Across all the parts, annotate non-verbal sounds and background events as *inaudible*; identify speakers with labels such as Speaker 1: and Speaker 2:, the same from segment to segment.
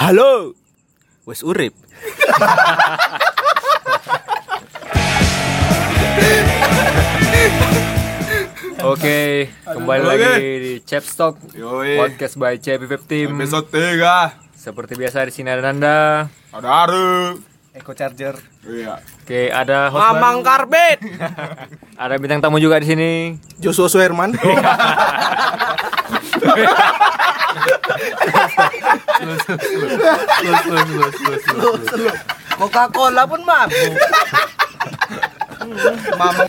Speaker 1: Halo. Wes urip.
Speaker 2: Oke, kembali
Speaker 3: Oke.
Speaker 2: lagi di Chapstock
Speaker 3: Yoi.
Speaker 2: Podcast by CPV Team.
Speaker 3: Episode 3
Speaker 2: Seperti biasa di sini ada Nanda.
Speaker 3: Ada Aru
Speaker 1: Eco Charger.
Speaker 3: Iya
Speaker 2: Oke, ada host
Speaker 1: Mamang
Speaker 2: baru.
Speaker 1: Karbit. *laughs*
Speaker 2: Ada bintang tamu juga di sini.
Speaker 1: Joshua Suherman. *laughs* Coca-Cola pun mabuk. Mamang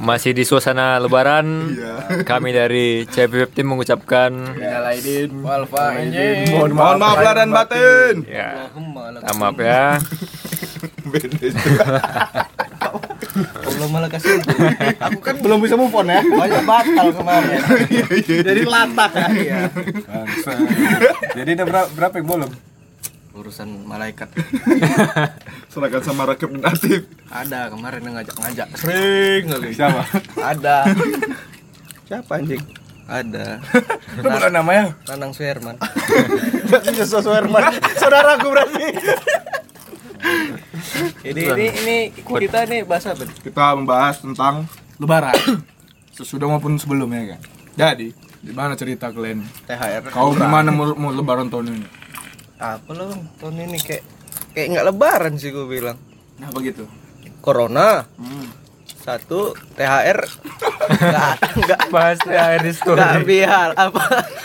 Speaker 2: Masih di suasana lebaran.
Speaker 3: Iya.
Speaker 2: Kami dari CPV Team mengucapkan
Speaker 1: Aidin Walfa
Speaker 3: Mohon maaf, maaf lah dan batin
Speaker 2: ya, maaf ya. *laughs* *laughs*
Speaker 1: Allah malah kasih Aku kan belum bisa move on ya. Banyak batal kemarin. *laughs* Jadi latak ya.
Speaker 3: Jadi udah berapa, berapa yang belum?
Speaker 1: Urusan malaikat.
Speaker 3: Serahkan sama rakib dan Atif
Speaker 1: Ada kemarin yang ngajak-ngajak. Sering kali.
Speaker 3: Siapa?
Speaker 1: Ada. Siapa anjing? Ada.
Speaker 3: Itu bukan namanya
Speaker 1: Nanang Suherman. *laughs* Berarti Joshua Suherman. Saudaraku berarti. *laughs* ini ini ini kita nih bahas apa?
Speaker 3: Kita membahas tentang Lebaran *coughs* Sesudah maupun sebelumnya kan Jadi Gimana cerita kalian?
Speaker 1: THR.
Speaker 3: Kau gimana mau, mau lebaran tahun ini?
Speaker 1: Apa lo bang? Tahun ini kayak kayak nggak lebaran sih gue bilang.
Speaker 3: Nah begitu
Speaker 1: Corona
Speaker 3: hmm.
Speaker 1: Satu THR nggak nggak.
Speaker 2: Bahas THR di story.
Speaker 1: nggak biar apa?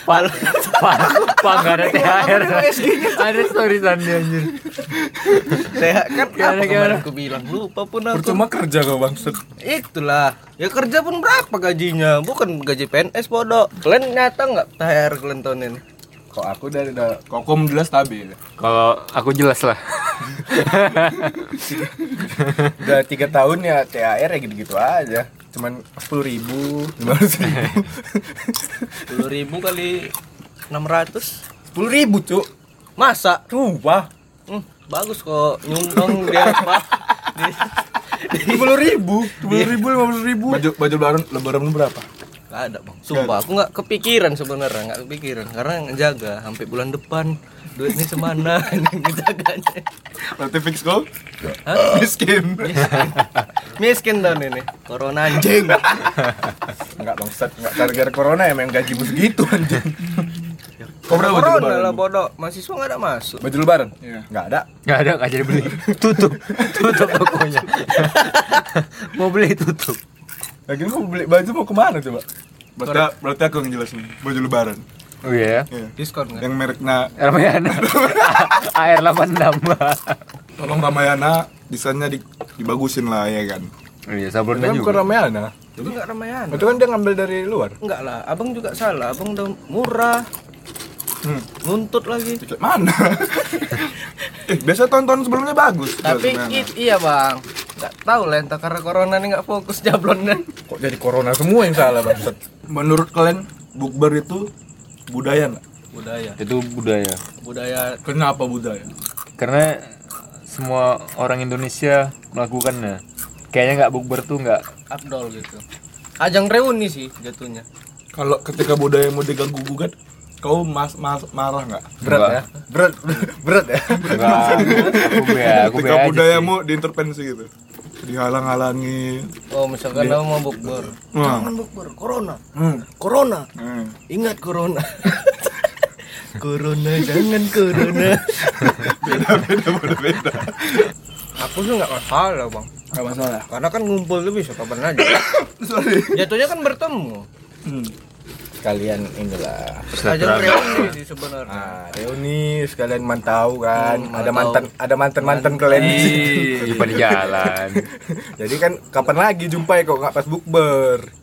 Speaker 2: Pak, Pak nggak ada THR. Ada story sandi anjir.
Speaker 1: THR kan
Speaker 2: Gimana,
Speaker 1: apa
Speaker 2: gimana?
Speaker 1: aku bilang lupa pun aku.
Speaker 3: Percuma kerja kau bangsat.
Speaker 1: Itulah. Ya kerja pun berapa gajinya? Bukan gaji PNS bodoh. Kalian nyata nggak THR kalian tahun ini
Speaker 3: Kok aku udah, udah Kok kamu jelas stabil
Speaker 2: Kalau aku jelas lah. *laughs*
Speaker 3: Udah tiga tahun ya THR ya gitu-gitu aja. Cuman sepuluh ribu Lima ribu.
Speaker 1: Sepuluh ribu kali enam ratus?
Speaker 3: Sepuluh ribu cuk.
Speaker 1: Masa?
Speaker 3: Sumpah
Speaker 1: hmm, bagus kok. Nyumbang dia apa *laughs*
Speaker 3: Sepuluh ribu. Sepuluh ribu lima puluh ribu. Baju, baju lebaran, lebaran berapa?
Speaker 1: Gak ada bang. Sumpah aku nggak kepikiran sebenarnya nggak kepikiran. Karena ngejaga sampai bulan depan duitnya semana *laughs* ini ngejaganya
Speaker 3: Berarti fix?
Speaker 1: Hah?
Speaker 3: Miskin.
Speaker 1: Miskin. Tahun ini. Corona anjing.
Speaker 3: Enggak bangsat, enggak gara-gara corona emang gajimu segitu anjing. Kau berapa baju
Speaker 1: corona
Speaker 3: lebaran?
Speaker 1: lah bodoh. Mahasiswa nggak ada masuk.
Speaker 3: Baju lebaran? Iya. Enggak ada.
Speaker 2: Nggak ada, nggak jadi beli. Tutup, *laughs* tutup tokonya. Mau beli tutup.
Speaker 3: Lagi mau beli baju mau ke mana coba? Berarti, berarti aku yang jelasin Baju lebaran
Speaker 2: Oh iya.
Speaker 3: Iya
Speaker 1: diskon nggak
Speaker 3: Yang mereknya
Speaker 2: Ramayana. Air 86. *laughs*
Speaker 3: Tolong Ramayana Desainnya di, dibagusin lah ya kan
Speaker 2: Iya,
Speaker 3: Itu
Speaker 2: sablonnya
Speaker 3: kan bukan
Speaker 2: juga.
Speaker 3: Ramayana
Speaker 1: itu nggak Ramayana
Speaker 3: Itu kan dia ngambil dari luar
Speaker 1: enggak lah abang juga salah abang udah murah
Speaker 3: hmm.
Speaker 1: nuntut lagi
Speaker 3: mana? *laughs* eh, biasa tahun-tahun sebelumnya bagus
Speaker 1: tapi it, iya bang nggak tahu lah entah karena corona nih nggak fokus jablonnya
Speaker 3: Kok jadi corona semua yang salah bangsat Menurut kalian Bukber itu budaya nggak?
Speaker 1: budaya
Speaker 2: Itu budaya.
Speaker 1: budaya
Speaker 3: Kenapa budaya?
Speaker 2: Karena semua orang Indonesia melakukannya. Kayaknya nggak bukber tuh nggak
Speaker 1: abdol gitu ajang reuni sih jatuhnya
Speaker 3: Kalau ketika budaya mau diganggu gugat, kau mas, mas marah nggak?
Speaker 2: Berat ya?
Speaker 3: Berat, *laughs* berat ya.
Speaker 2: Enggak, aku be, aku be
Speaker 3: budayamu diintervensi gitu, dihalang-halangi.
Speaker 1: oh misalkan kamu mau bukber
Speaker 3: Nah.
Speaker 1: jangan bukber corona
Speaker 3: Hmm.
Speaker 1: corona
Speaker 3: Hmm.
Speaker 1: ingat corona *laughs* corona jangan corona
Speaker 3: Beda, beda, beda, beda.
Speaker 1: aku sih nggak masalah bang
Speaker 3: Gak masalah.
Speaker 1: karena kan ngumpul tuh bisa kapan aja *coughs*
Speaker 3: Sorry.
Speaker 1: jatuhnya kan bertemu
Speaker 3: Hmm.
Speaker 4: Kalian inilah
Speaker 1: ajang reuni sih sebenarnya
Speaker 3: Nah, reuni sekalian mantau kan.
Speaker 1: Hmm,
Speaker 3: ada
Speaker 1: mantau.
Speaker 3: mantan, ada mantan mantan kalian di sini.
Speaker 2: Jumpa di jalan. *laughs*
Speaker 3: Jadi kan kapan lagi jumpa ya kok nggak pas bukber? *laughs*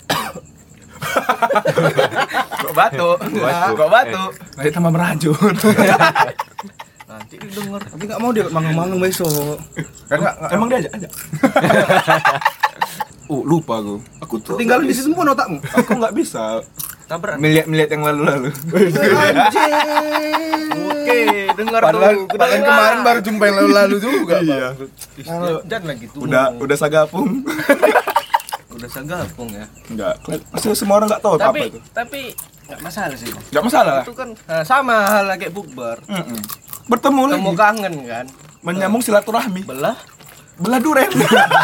Speaker 3: kok batu? Kok batu? Nanti tambah merajut. *laughs*
Speaker 1: nanti didengar
Speaker 4: tapi nggak mau dia mangang-mangang besok
Speaker 3: kan emang dia aja aja. uh lupa aku. Aku tuh
Speaker 4: tinggalin di situ semua otakmu
Speaker 3: aku nggak bisa
Speaker 1: tabrak
Speaker 3: melihat melihat yang lalu lalu.
Speaker 1: oke dengar
Speaker 3: Padahal,
Speaker 1: tuh
Speaker 3: padahal kemarin baru jumpa yang lalu lalu juga.
Speaker 4: iya
Speaker 1: jangan lagi tuh
Speaker 3: Udah udah sagapung. *laughs*
Speaker 1: udah sagapung ya
Speaker 3: Enggak, pasti semua orang nggak tahu apa
Speaker 1: tapi
Speaker 3: itu.
Speaker 1: tapi nggak masalah sih
Speaker 3: Nggak masalah.
Speaker 1: itu kan nah, sama hal kayak bukber
Speaker 3: Mm-mm. bertemu lagi
Speaker 1: Temu kangen kan.
Speaker 3: menyambung silaturahmi
Speaker 1: Belah.
Speaker 3: belah duren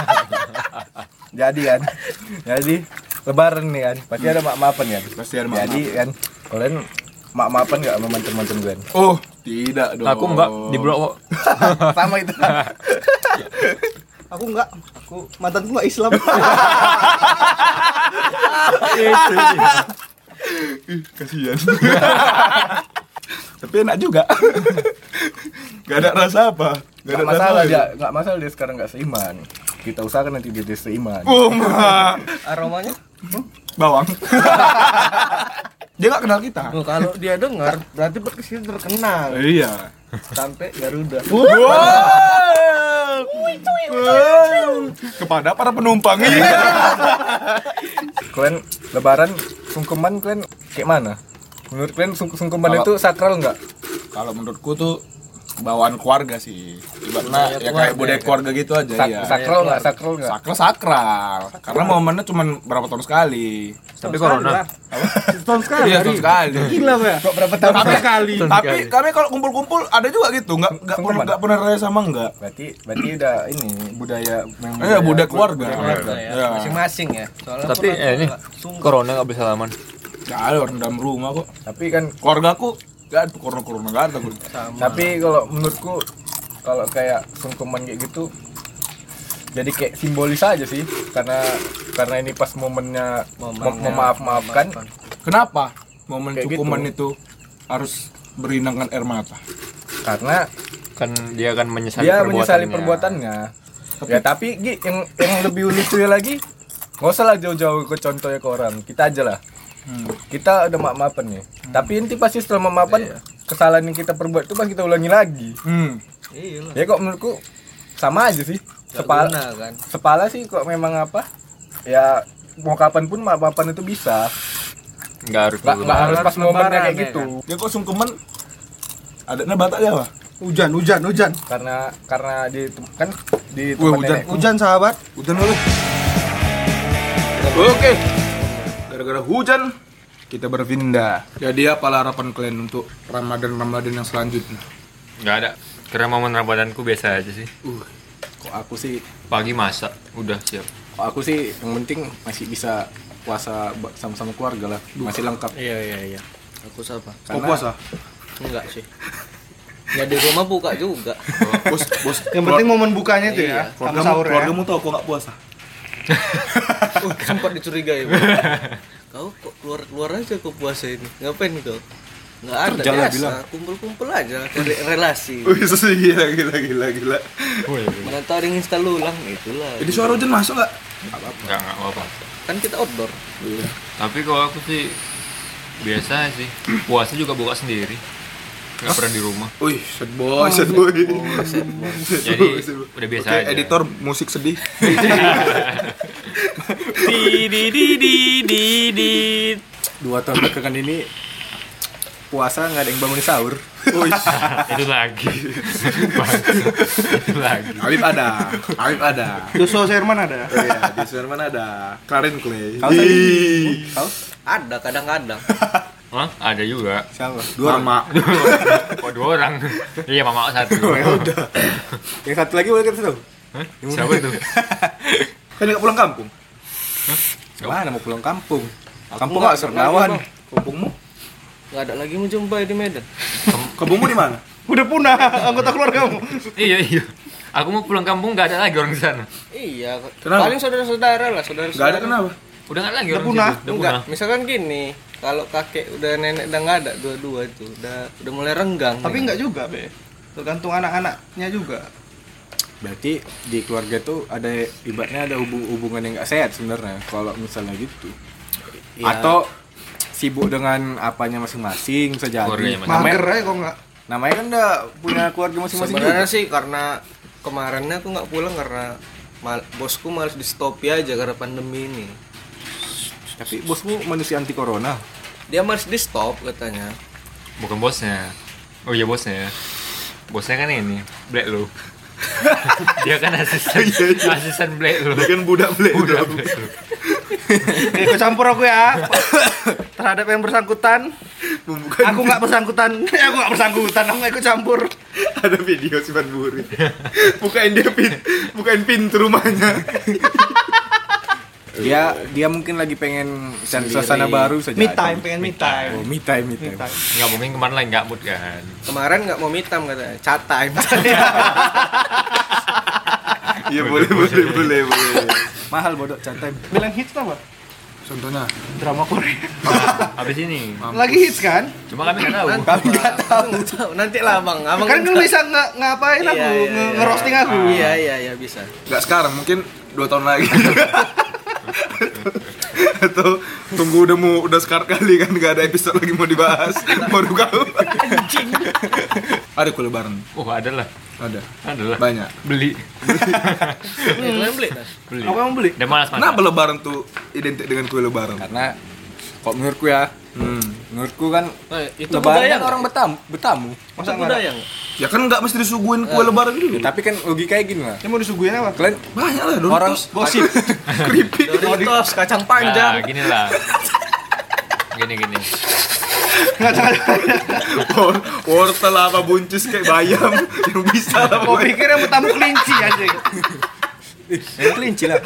Speaker 3: *laughs* *laughs* jadi kan jadi lebaran nih kan. Pasti ada mak maafan kan.
Speaker 4: Pasti ada
Speaker 3: jadi kan kalian mak maafan nggak sama mantan mantan kalian
Speaker 4: Oh, tidak dong.
Speaker 2: Aku enggak di blok kok. *laughs*
Speaker 3: sama itu. *laughs*
Speaker 4: Aku enggak. Aku mantanku enggak Islam. *laughs*
Speaker 3: kasihan. Tapi enak juga. Gak ada rasa apa. Gak ada masalah dia nggak masalah dia sekarang nggak seiman kita usahakan nanti dia, dia seiman
Speaker 4: Oh, ma.
Speaker 1: Aromanya?
Speaker 3: bawang. *laughs* Dia nggak kenal kita?
Speaker 1: Oh, kalau dia dengar berarti podcast terkenal.
Speaker 3: Iya.
Speaker 1: Sampai Garuda.
Speaker 3: kepada para penumpang. Iya. *laughs* kalian lebaran sungkeman kalian kayak mana? Menurut kalian sung sungkeman itu sakral nggak?
Speaker 4: Kalau menurutku tuh bawaan keluarga sih. Ibaratnya
Speaker 1: Budaya
Speaker 4: ya kayak budaya
Speaker 1: ya.
Speaker 4: keluarga gitu aja
Speaker 3: Sak-
Speaker 4: ya.
Speaker 3: sakral nggak sakral nggak
Speaker 4: Sakral sakral. Karena momennya cuma berapa tahun sekali.
Speaker 2: Tapi corona.
Speaker 4: Tahun sekali. Iya, tahun sekali.
Speaker 3: gila ya kok berapa tahun
Speaker 4: Tapi
Speaker 3: sekali
Speaker 4: Tapi kami kalau kumpul-kumpul ada juga gitu, nggak nggak pernah nggak pernah raya sama enggak.
Speaker 3: berarti berarti udah ini budaya
Speaker 4: Iya, budaya keluarga.
Speaker 1: Keluarga ya,
Speaker 4: Iya.
Speaker 1: masing-masing ya. Soalnya
Speaker 2: Tapi eh, ini
Speaker 1: nggak
Speaker 2: corona nggak bisa salaman.
Speaker 4: Nggak ada orang dalam rumah kok.
Speaker 3: tapi kan
Speaker 4: Keluarga aku nggak ada corona corona nggak ada.
Speaker 3: tapi kalau menurutku kalau kayak sungkeman kayak gitu jadi kayak simbolis aja sih karena karena ini pas momennya
Speaker 1: Momennya
Speaker 3: mem- memaaf maafkan
Speaker 4: Kenapa momen
Speaker 3: Kayak
Speaker 4: cukuman
Speaker 3: gitu.
Speaker 4: itu harus berinangkan air mata?
Speaker 3: karena
Speaker 2: Kan dia akan menyesali
Speaker 3: dia
Speaker 2: perbuatannya.
Speaker 3: menyesali perbuatannya ya tapi Gi, yang yang lebih lucu lagi nggak usah lah jauh-jauh ke contohnya ke orang kita aja lah kita udah maaf maafan nih tapi nanti pasti setelah maafan kesalahan yang kita perbuat itu pasti kita ulangi lagi
Speaker 4: Hmm.
Speaker 1: Iya
Speaker 3: ya kok menurutku sama aja sih sepala
Speaker 1: guna, kan.
Speaker 3: sepala sih kok memang apa ya mau kapan pun maaf maafan itu bisa
Speaker 2: Nggak harus
Speaker 3: nggak nggak harus pas
Speaker 1: Lebaran
Speaker 3: momennya kayak
Speaker 1: ya
Speaker 3: gitu
Speaker 4: Ya kok sungkeman adanya Batak Jawa? Hujan, hujan, hujan.
Speaker 3: karena karena di kan di
Speaker 4: Wah,
Speaker 3: tempat
Speaker 4: hujan.
Speaker 3: nenekku.
Speaker 4: Hujan sahabat. Hujan dulu. Oke. Gara-gara hujan kita berpindah. Jadi apa harapan kalian untuk Ramadan Ramadan yang selanjutnya?
Speaker 2: Nggak ada. Karena momen Ramadanku biasa aja sih.
Speaker 3: Uh, kok aku sih
Speaker 2: Pagi masak, udah siap.
Speaker 3: kok aku sih yang penting masih bisa puasa sama-sama keluarga lah masih lengkap
Speaker 1: Iya iya iya. Aku siapa?
Speaker 4: Kau puasa?
Speaker 1: Enggak sih. Ya di rumah buka juga.
Speaker 4: bos, bos.
Speaker 5: Yang penting momen bukanya tuh
Speaker 1: Iya.
Speaker 5: ya, sama
Speaker 4: keluargamu,
Speaker 5: sahur ya.
Speaker 4: keluargamu tahu kok nggak puasa?
Speaker 1: Uh, *laughs* *laughs* sempat dicurigai. *laughs* Kau kok keluar keluar aja kau puasa ini. Ngapain kau? Nggak ada
Speaker 4: lah,
Speaker 1: biasa,
Speaker 4: bilang.
Speaker 1: kumpul-kumpul aja cari relasi. *laughs*
Speaker 4: Wih, gila, gila, gila, gila.
Speaker 1: Mana tahu ada yang install ulang itulah.
Speaker 4: Jadi suara hujan masuk nggak?
Speaker 2: Nggak, nggak apa-apa.
Speaker 1: Kan kita outdoor.
Speaker 2: Tapi kalau aku sih biasa sih. Puasa juga buka sendiri. Nggak pernah di rumah.
Speaker 4: Wih, sad boy, sad boy.
Speaker 2: Jadi udah biasa
Speaker 4: Oke,
Speaker 2: aja.
Speaker 4: editor musik sedih. *laughs*
Speaker 2: di di di di di di.
Speaker 3: dua tahun belakangan ini puasa nggak ada yang bangun sahur
Speaker 2: Itu lagi. Itu lagi.
Speaker 4: Alif ada, Alif ada.
Speaker 5: Joshua Sherman ada.
Speaker 4: Oh iya, di Sherman ada. Karen Clay.
Speaker 3: Kau tadi- kau
Speaker 1: Ada kadang-kadang.
Speaker 2: Hah? Ada juga.
Speaker 3: siapa
Speaker 4: Dua Mama.
Speaker 2: Oh dua orang. Iya mama satu.
Speaker 3: yang satu lagi boleh kita tahu
Speaker 2: Hah? Siapa itu?
Speaker 4: Kan nggak pulang kampung.
Speaker 3: Mana mau pulang kampung kampung
Speaker 1: nggak
Speaker 3: nggak Sernawan
Speaker 1: pernah,
Speaker 3: kampungmu
Speaker 1: Nggak ada lagi mau jumpai di Medan.
Speaker 4: Kampungmu di mana? *laughs*
Speaker 5: Udah punah anggota keluargamu. *laughs*
Speaker 2: iya iya. Aku mau pulang kampung nggak ada lagi orang di sana.
Speaker 1: Iya,
Speaker 4: Kenapa?
Speaker 1: paling saudara-saudara lah, saudara.
Speaker 4: Nggak ada kenapa?
Speaker 2: Udah nggak lagi
Speaker 5: Udah
Speaker 2: orang di
Speaker 5: punah.
Speaker 2: Udah
Speaker 1: Enggak,
Speaker 2: punah.
Speaker 1: misalkan gini, kalau kakek udah nenek udah nggak ada dua-dua itu, udah udah mulai renggang.
Speaker 5: Tapi
Speaker 1: nih.
Speaker 5: enggak juga, Be. Tergantung anak-anaknya juga.
Speaker 3: Berarti di keluarga tuh ada ibaratnya ada hubung hubungan yang nggak sehat sebenarnya kalau misalnya gitu
Speaker 1: Ya.
Speaker 3: atau sibuk dengan apanya masing-masing bisa jadi.
Speaker 5: Mager
Speaker 3: namanya,
Speaker 5: aja kok enggak.
Speaker 3: namanya kan udah punya keluarga masing-masing
Speaker 1: Sebenarnya
Speaker 3: juga
Speaker 1: sih karena kemarinnya aku nggak pulang karena mal- bosku malas di stop aja karena pandemi ini.
Speaker 3: tapi bosmu manusia anti corona
Speaker 1: Dia malas di stop katanya.
Speaker 2: Bukan bosnya. Oh iya bosnya. Bosnya kan ini, Black lu. *laughs* Dia kan asisten asisten Black lu.
Speaker 4: Dia kan budak
Speaker 2: Black lu.
Speaker 5: Oke, ikut campur aku ya. Terhadap yang bersangkutan.
Speaker 4: membuka
Speaker 5: Aku nggak bersangkutan. *laughs* aku nggak bersangkutan. Aku nggak ikut campur.
Speaker 4: ada video si Van Buri bukain dia pin bukain pintu rumahnya *laughs*
Speaker 3: Dia dia mungkin lagi pengen cari suasana baru saja.
Speaker 5: Me time, pengen me time.
Speaker 3: Oh, me time, me time.
Speaker 2: Nggak mungkin kemarin lagi nggak mood kan.
Speaker 1: Kemarin nggak mau mitam katanya, chat time. *laughs*
Speaker 4: iya boleh boleh boleh boleh
Speaker 3: Mahal bodoh chat time.
Speaker 5: Bilang hits apa?
Speaker 4: contohnya
Speaker 5: Drama Korea.
Speaker 2: Habis ini.
Speaker 5: Lagi hits kan?
Speaker 2: Cuma kami nggak tahu.
Speaker 1: Kami nggak tahu. nggak. Nanti lah bang, abang
Speaker 5: Kan lu bisa nge ngapain aku,
Speaker 1: Iya, iya,
Speaker 5: nge
Speaker 1: iya.
Speaker 5: ngerosting aku.
Speaker 1: Iya iya iya bisa.
Speaker 4: nggak sekarang mungkin dua tahun lagi *laughs* atau tunggu udah mau udah sekar kali kan nggak ada episode lagi mau dibahas baru kau ada kue lebaran
Speaker 2: Oh ada lah.
Speaker 4: ada
Speaker 2: Ada lah.
Speaker 4: banyak
Speaker 2: Beli.
Speaker 1: Kalian beli nah?
Speaker 2: Beli.
Speaker 5: Apa yang beli?
Speaker 2: Udah malas
Speaker 4: kenapa
Speaker 2: masak.
Speaker 4: lebaran tuh identik dengan kue lebaran
Speaker 3: Karena kok menurutku ya,
Speaker 4: hmm.
Speaker 3: menurutku kan
Speaker 1: Eh, itu
Speaker 3: lebaran
Speaker 1: budaya
Speaker 3: kan orang bertamu, bertamu.
Speaker 1: Masa budaya nggak?
Speaker 4: ya kan nggak mesti disuguhin kue lebaran dulu
Speaker 3: Ya, tapi kan logikanya gini lah.
Speaker 5: Ini mau disuguhin apa?
Speaker 3: Kalian
Speaker 4: banyak lah
Speaker 3: orang
Speaker 4: Doritos
Speaker 5: Gosip. *laughs*
Speaker 4: keripik
Speaker 1: Doritos, kacang
Speaker 2: Nah,
Speaker 1: panjang.
Speaker 2: gini lah. Gini gini.
Speaker 4: Wor- wortel apa buncis kayak bayam yang bisa lah
Speaker 5: Kau
Speaker 4: pokoknya.
Speaker 5: pikir yang tamu kelinci aja.
Speaker 3: yang kelinci lah.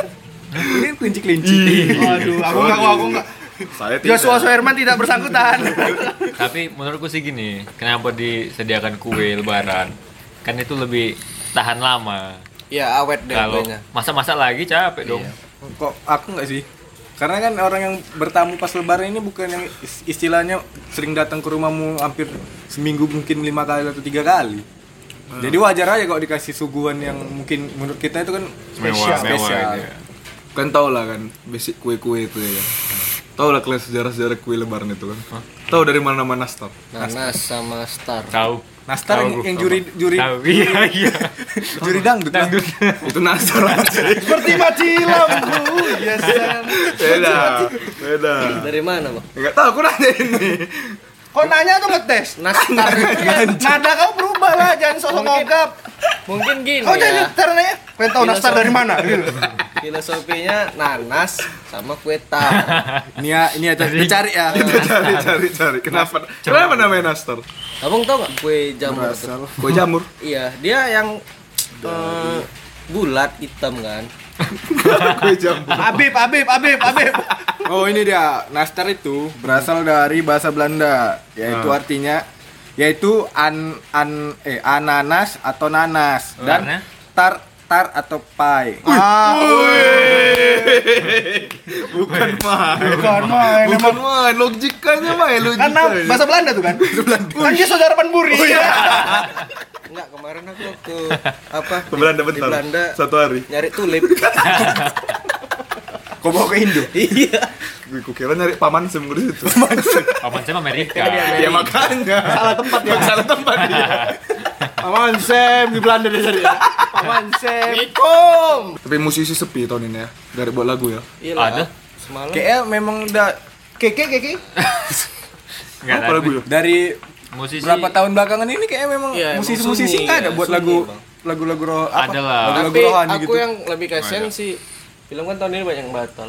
Speaker 3: Ini kelinci kelinci.
Speaker 5: Waduh, aku nggak, aku nggak.
Speaker 4: Saya tidak
Speaker 5: Joshua Soerman tidak bersangkutan. *laughs*
Speaker 2: Tapi menurutku sih gini, kenapa disediakan kue lebaran? Kan itu lebih tahan lama.
Speaker 1: Iya awet deh
Speaker 2: Kalau
Speaker 1: kuenya.
Speaker 2: masak-masak lagi capek dong.
Speaker 3: Kok aku nggak sih? Karena kan orang yang bertamu pas lebaran ini bukan yang is- istilahnya sering datang ke rumahmu hampir seminggu mungkin lima kali atau tiga kali. Jadi wajar aja kalau dikasih suguhan yang mungkin menurut kita itu kan
Speaker 2: Mewah, mewah
Speaker 3: spesial.
Speaker 2: gitu ya.
Speaker 4: kan tau lah kan basic kue-kue itu ya tau lah kalian sejarah-sejarah kue lebaran itu kan tau dari mana nama nastar
Speaker 1: Nanas sama star.
Speaker 2: Tahu.
Speaker 3: Nastar yang,
Speaker 2: Tahu,
Speaker 3: yang
Speaker 2: tahu.
Speaker 3: juri juri
Speaker 2: Tahu. *laughs* Iya, iya. *laughs*
Speaker 3: juri dangdut. lah. *laughs*
Speaker 4: itu nastar aja
Speaker 5: Seperti mati lampu. Yes, Sam.
Speaker 4: beda beda
Speaker 1: Dari mana bang?
Speaker 4: nggak tahu aku nanya ini
Speaker 5: Kok nanya tuh ngetes?
Speaker 1: Nastar.
Speaker 5: Nada kau berubah lah, jangan sosok ngogap.
Speaker 1: Mungkin gini
Speaker 5: Kau
Speaker 1: ya.
Speaker 5: cara nanya, pengen tahu nastar dari mana? Gitu.
Speaker 1: Filosofinya nanas sama kue tar. *laughs*
Speaker 3: Ini ya ini ya cari cari ya.
Speaker 4: cari cari cari kenapa kenapa namanya nastar
Speaker 1: Abang tau nggak kue jamur? tuh?
Speaker 4: kue jamur *laughs*
Speaker 1: Iya, dia yang eh, bulat hitam kan. *laughs*
Speaker 4: kue jamur
Speaker 5: Habib, Habib, Habib, Habib.
Speaker 3: Oh ini dia nastar itu berasal dari bahasa Belanda yaitu
Speaker 4: Ah.
Speaker 3: artinya yaitu an an eh ananas atau nanas dan tar tar atau pai.
Speaker 5: Ah,
Speaker 4: bukan main
Speaker 5: bukan main.
Speaker 4: bukan main logikanya main
Speaker 5: karena
Speaker 4: logikanya
Speaker 5: bahasa Belanda tuh kan? Kan dia saudara Panburi.
Speaker 1: Enggak, kemarin aku waktu apa?
Speaker 4: ke Belanda
Speaker 1: di
Speaker 4: bentar
Speaker 1: Belanda
Speaker 4: satu hari
Speaker 1: nyari tulip. *laughs*
Speaker 3: Kau bawa ke Indo? *laughs*
Speaker 1: iya.
Speaker 4: Gue kira nyari paman sem di situ.
Speaker 2: Paman saya Amerika.
Speaker 4: ya makanya.
Speaker 5: Salah tempat ya.
Speaker 4: Salah tempat dia. *laughs*
Speaker 5: Paman Sam di Belanda dia tadi. Paman Sam.
Speaker 4: Tapi musisi sepi tahun ini ya. Gak ada buat lagu ya.
Speaker 1: Iya.
Speaker 2: Ada.
Speaker 1: Semalam.
Speaker 3: Kayaknya memang udah
Speaker 5: Keke, keke.
Speaker 2: Enggak
Speaker 4: Apa lagu ya?
Speaker 3: dari
Speaker 2: Musisi
Speaker 3: berapa tahun belakangan ini kayaknya memang
Speaker 1: emang
Speaker 3: musisi-musisi nggak ada
Speaker 1: ya,
Speaker 3: buat
Speaker 1: sunyi,
Speaker 3: lagu
Speaker 1: Bang.
Speaker 3: lagu-lagu roh apa?
Speaker 2: Ada lah.
Speaker 3: Lagu-lagu
Speaker 1: Tapi
Speaker 3: rohani
Speaker 1: aku
Speaker 3: gitu.
Speaker 1: yang lebih kasihan sih film kan tahun ini banyak yang batal.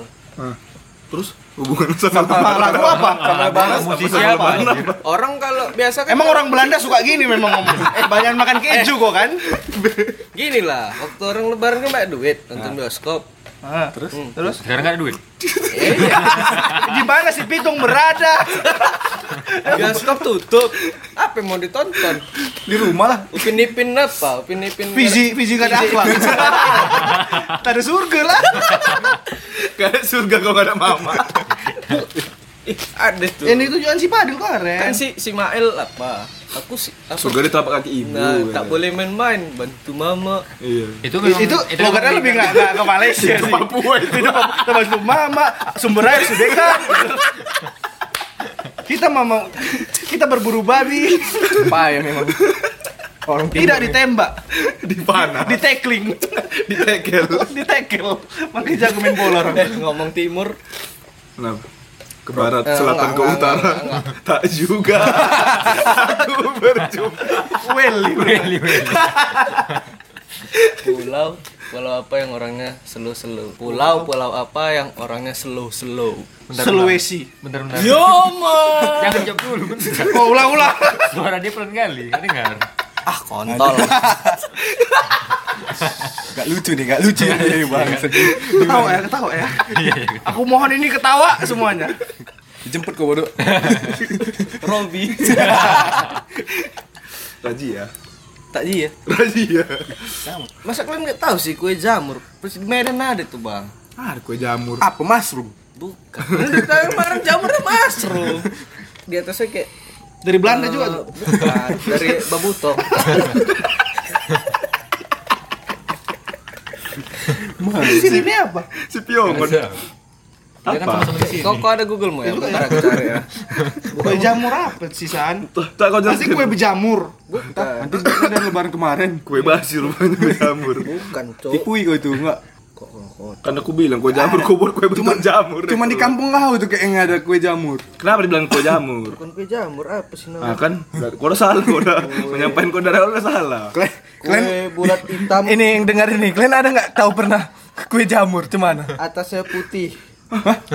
Speaker 4: Terus hubungan sama
Speaker 5: Sama lagu apa?
Speaker 3: Sama lebaran
Speaker 2: musisi apa?
Speaker 1: Orang kalau biasa kan
Speaker 5: Emang orang Belanda suka gini memang ngomong. Eh, banyak makan keju kok kan?
Speaker 1: gini lah, waktu orang lebaran kan banyak duit nonton bioskop.
Speaker 5: Ah, terus? Terus?
Speaker 2: Sekarang nggak ada duit. *laughs*
Speaker 5: Gimana sih Pitung berada? *laughs*
Speaker 1: Bioskop tutup. Apa yang mau ditonton?
Speaker 3: di rumah lah.
Speaker 1: Upin Ipin apa? Upin Ipin
Speaker 5: Visi, visi gak ada akhlak. *laughs* Tak ada surga lah.
Speaker 4: Gak ada surga kalau gak ada mama.
Speaker 1: Ih, ada tuh.
Speaker 5: Ini tujuan si Padil kemarin.
Speaker 1: kan si si Mael apa? Aku sih apa?
Speaker 4: Surga di telapak kaki ibu.
Speaker 1: Nah,
Speaker 4: ya.
Speaker 1: tak boleh main-main, bantu mama.
Speaker 4: Iya.
Speaker 2: Itu
Speaker 5: itu,
Speaker 2: memang
Speaker 5: itu logatnya lebih nggak nggak ke Malaysia sih.
Speaker 4: Papua itu.
Speaker 5: Itu tempat mama sumber air sudekan. Kita mama kita berburu babi,
Speaker 3: Apa ya memang orang
Speaker 5: tidak ditembak, *laughs*
Speaker 4: Di panah.
Speaker 5: di tackling, *laughs*
Speaker 4: Di tekel. *laughs*
Speaker 5: di tackle. Makanya jago main bola orang.
Speaker 1: Eh, ngomong timur,
Speaker 4: Kenapa? Ke barat,
Speaker 1: Eh,
Speaker 4: selatan,
Speaker 1: enggak,
Speaker 4: ke
Speaker 1: enggak,
Speaker 4: utara.
Speaker 1: enggak,
Speaker 4: Tak juga. Aku berjumpa.
Speaker 5: Welly.
Speaker 1: pulau Pulau apa yang orangnya slow-slow? Pulau pulau apa yang orangnya slow-slow?
Speaker 5: Sulawesi.
Speaker 2: Bentar bentar.
Speaker 1: Yo man.
Speaker 2: Jangan jawab dulu. bentar.
Speaker 5: Oh, ulang-ulang.
Speaker 2: Suara dia pelan kali. Kan dengar.
Speaker 1: Ah kontol.
Speaker 3: Gak lucu nih, gak lucu nih bang.
Speaker 5: Ketawa ya, ketawa ya. Aku mohon ini ketawa semuanya.
Speaker 3: Dijemput kok bodoh.
Speaker 1: Robi.
Speaker 4: Razia.
Speaker 1: tak ya.
Speaker 4: Razia.
Speaker 1: Masa kalian nggak tahu sih kue jamur? Terus di Medan ada tuh bang.
Speaker 4: Ah, ada kue jamur.
Speaker 3: Apa mushroom?
Speaker 1: Bukan. Kita kemarin jamurnya mushroom. Di atasnya kayak
Speaker 5: Dari Belanda juga
Speaker 1: eh,
Speaker 5: tuh.
Speaker 1: Bukan, dari babutong.
Speaker 5: Di sini ini apa?
Speaker 4: Si Piongon.
Speaker 2: Kan sama-sama di sini.
Speaker 1: Kok kok ada Google mu ya? Bentar aku cari ya.
Speaker 5: Kue jamur apa sih, San?
Speaker 4: Tak kau
Speaker 5: Pasti
Speaker 4: jelasin.
Speaker 5: kue berjamur.
Speaker 1: Bukan.
Speaker 3: Nanti ada lebaran kemarin.
Speaker 4: Kue basi rupanya kue jamur.
Speaker 1: Bukan, Cok.
Speaker 3: Tipui kau itu enggak?
Speaker 1: Kok kok.
Speaker 4: Kan aku bilang kue jamur, kau buat kue betul jamur.
Speaker 3: Cuma di kampung kau tuh kayak nggak ada kue jamur.
Speaker 4: Kenapa dibilang kue jamur?
Speaker 1: Bukan kue jamur apa sih
Speaker 4: Nah
Speaker 1: namanya?
Speaker 4: kan, kau udah salah, kau udah menyampaikan kau dari awal udah salah.
Speaker 3: Kalian, kalian
Speaker 1: Kue bulat hitam,
Speaker 3: ini yang dengar ini, kalian ada nggak tahu pernah kue jamur cuman?
Speaker 1: atasnya putih.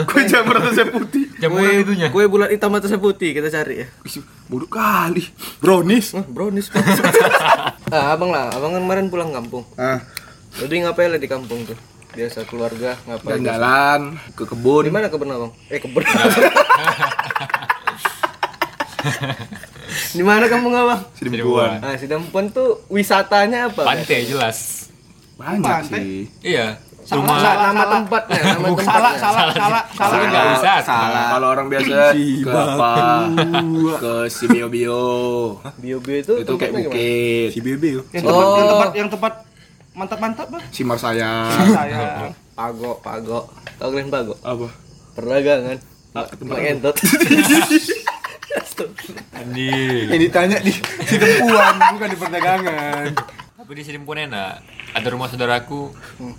Speaker 4: Kue jamur atasnya putih.
Speaker 2: Jamuran itunya.
Speaker 1: Kue bulat hitam atasnya putih, kita cari ya.
Speaker 4: Bodoh kali.
Speaker 3: Brownies.
Speaker 1: Brownies *laughs* ah, abang lah, abang kan kemarin pulang kampung.
Speaker 3: Ah,
Speaker 1: Jadi ngapain lah di kampung tuh? Biasa keluarga ngapain?
Speaker 4: Jalan-jalan ke
Speaker 1: Di
Speaker 4: kebun.
Speaker 1: mana kebun abang? Eh kebun. *laughs* di mana kampung abang?
Speaker 4: Sidempuan.
Speaker 1: Nah, Sidampuan tuh wisatanya apa?
Speaker 2: Pantai jelas.
Speaker 4: Banyak
Speaker 5: Pantai.
Speaker 4: sih.
Speaker 2: Iya.
Speaker 5: Salah,
Speaker 2: Rumah.
Speaker 5: salah,
Speaker 1: nama
Speaker 5: salah.
Speaker 1: tempatnya, nama
Speaker 5: Salah,
Speaker 1: tempatnya.
Speaker 5: salah, salah, salah.
Speaker 2: Salah nggak bisa.
Speaker 4: Salah. Kalau orang biasa ke apa? Ke si Bio Bio.
Speaker 1: Bio-bio itu
Speaker 4: Itu kayak bukit.
Speaker 3: si Bebe.
Speaker 5: Yang tempat, yang
Speaker 1: Oh.
Speaker 5: tempat, yang tempat mantap-mantap, Bang.
Speaker 4: Si Marsaya.
Speaker 5: Saya.
Speaker 1: Pago, pago. Tahu kalian pago?
Speaker 4: Apa?
Speaker 1: Perdagangan.
Speaker 4: Ah, tempat
Speaker 1: entot. *laughs*
Speaker 2: Anjing.
Speaker 3: Yang ditanya di si tempuan bukan di perdagangan.
Speaker 2: Tapi di sini pun enak. Ada rumah saudaraku,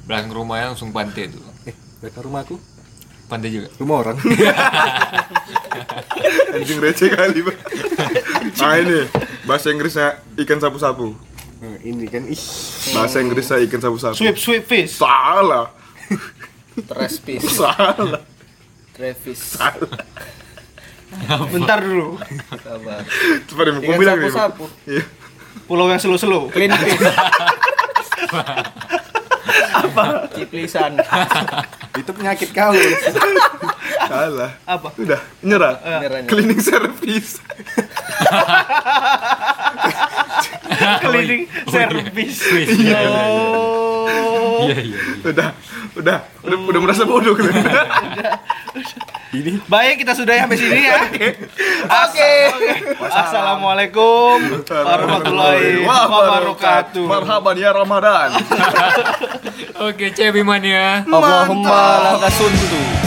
Speaker 2: belakang rumahnya langsung pantai tuh.
Speaker 3: Eh, dekat rumahku.
Speaker 2: Pantai juga.
Speaker 3: Rumah orang. *laughs*
Speaker 4: Anjing receh kali, Bang. *laughs* Nah ini bahasa Inggrisnya ikan sapu-sapu.
Speaker 3: Nah, ini kan ih.
Speaker 4: Bahasa Inggrisnya ikan sapu-sapu.
Speaker 5: Sweep, sweep fish.
Speaker 4: Salah.
Speaker 1: Trespis.
Speaker 4: Salah.
Speaker 1: Travis.
Speaker 5: Bentar dulu.
Speaker 1: Sabar.
Speaker 4: Cepat deh,
Speaker 1: Ikan
Speaker 4: mau bilang nih.
Speaker 1: sapu-sapu.
Speaker 4: Iya.
Speaker 5: Pulau yang slow-slow.
Speaker 1: Clean fish. Apa? Ciplisan.
Speaker 3: Itu penyakit kau.
Speaker 4: Salah.
Speaker 5: Apa?
Speaker 4: Udah, nyerah.
Speaker 1: Nyerah, nyerah.
Speaker 4: Cleaning service. *laughs*
Speaker 5: Cleaning service.
Speaker 2: Wis, iya, iya, iya.
Speaker 5: Oh.
Speaker 2: Iya, iya.
Speaker 4: Udah, udah, udah, udah merasa bodoh kan?
Speaker 5: Baik, kita sudah sampai sini ya. Oke. Assalamualaikum warahmatullahi wabarakatuh.
Speaker 4: Marhaban ya Ramadan. *laughs*
Speaker 2: Oke, Cebi mania.
Speaker 1: Allahumma laka suntu.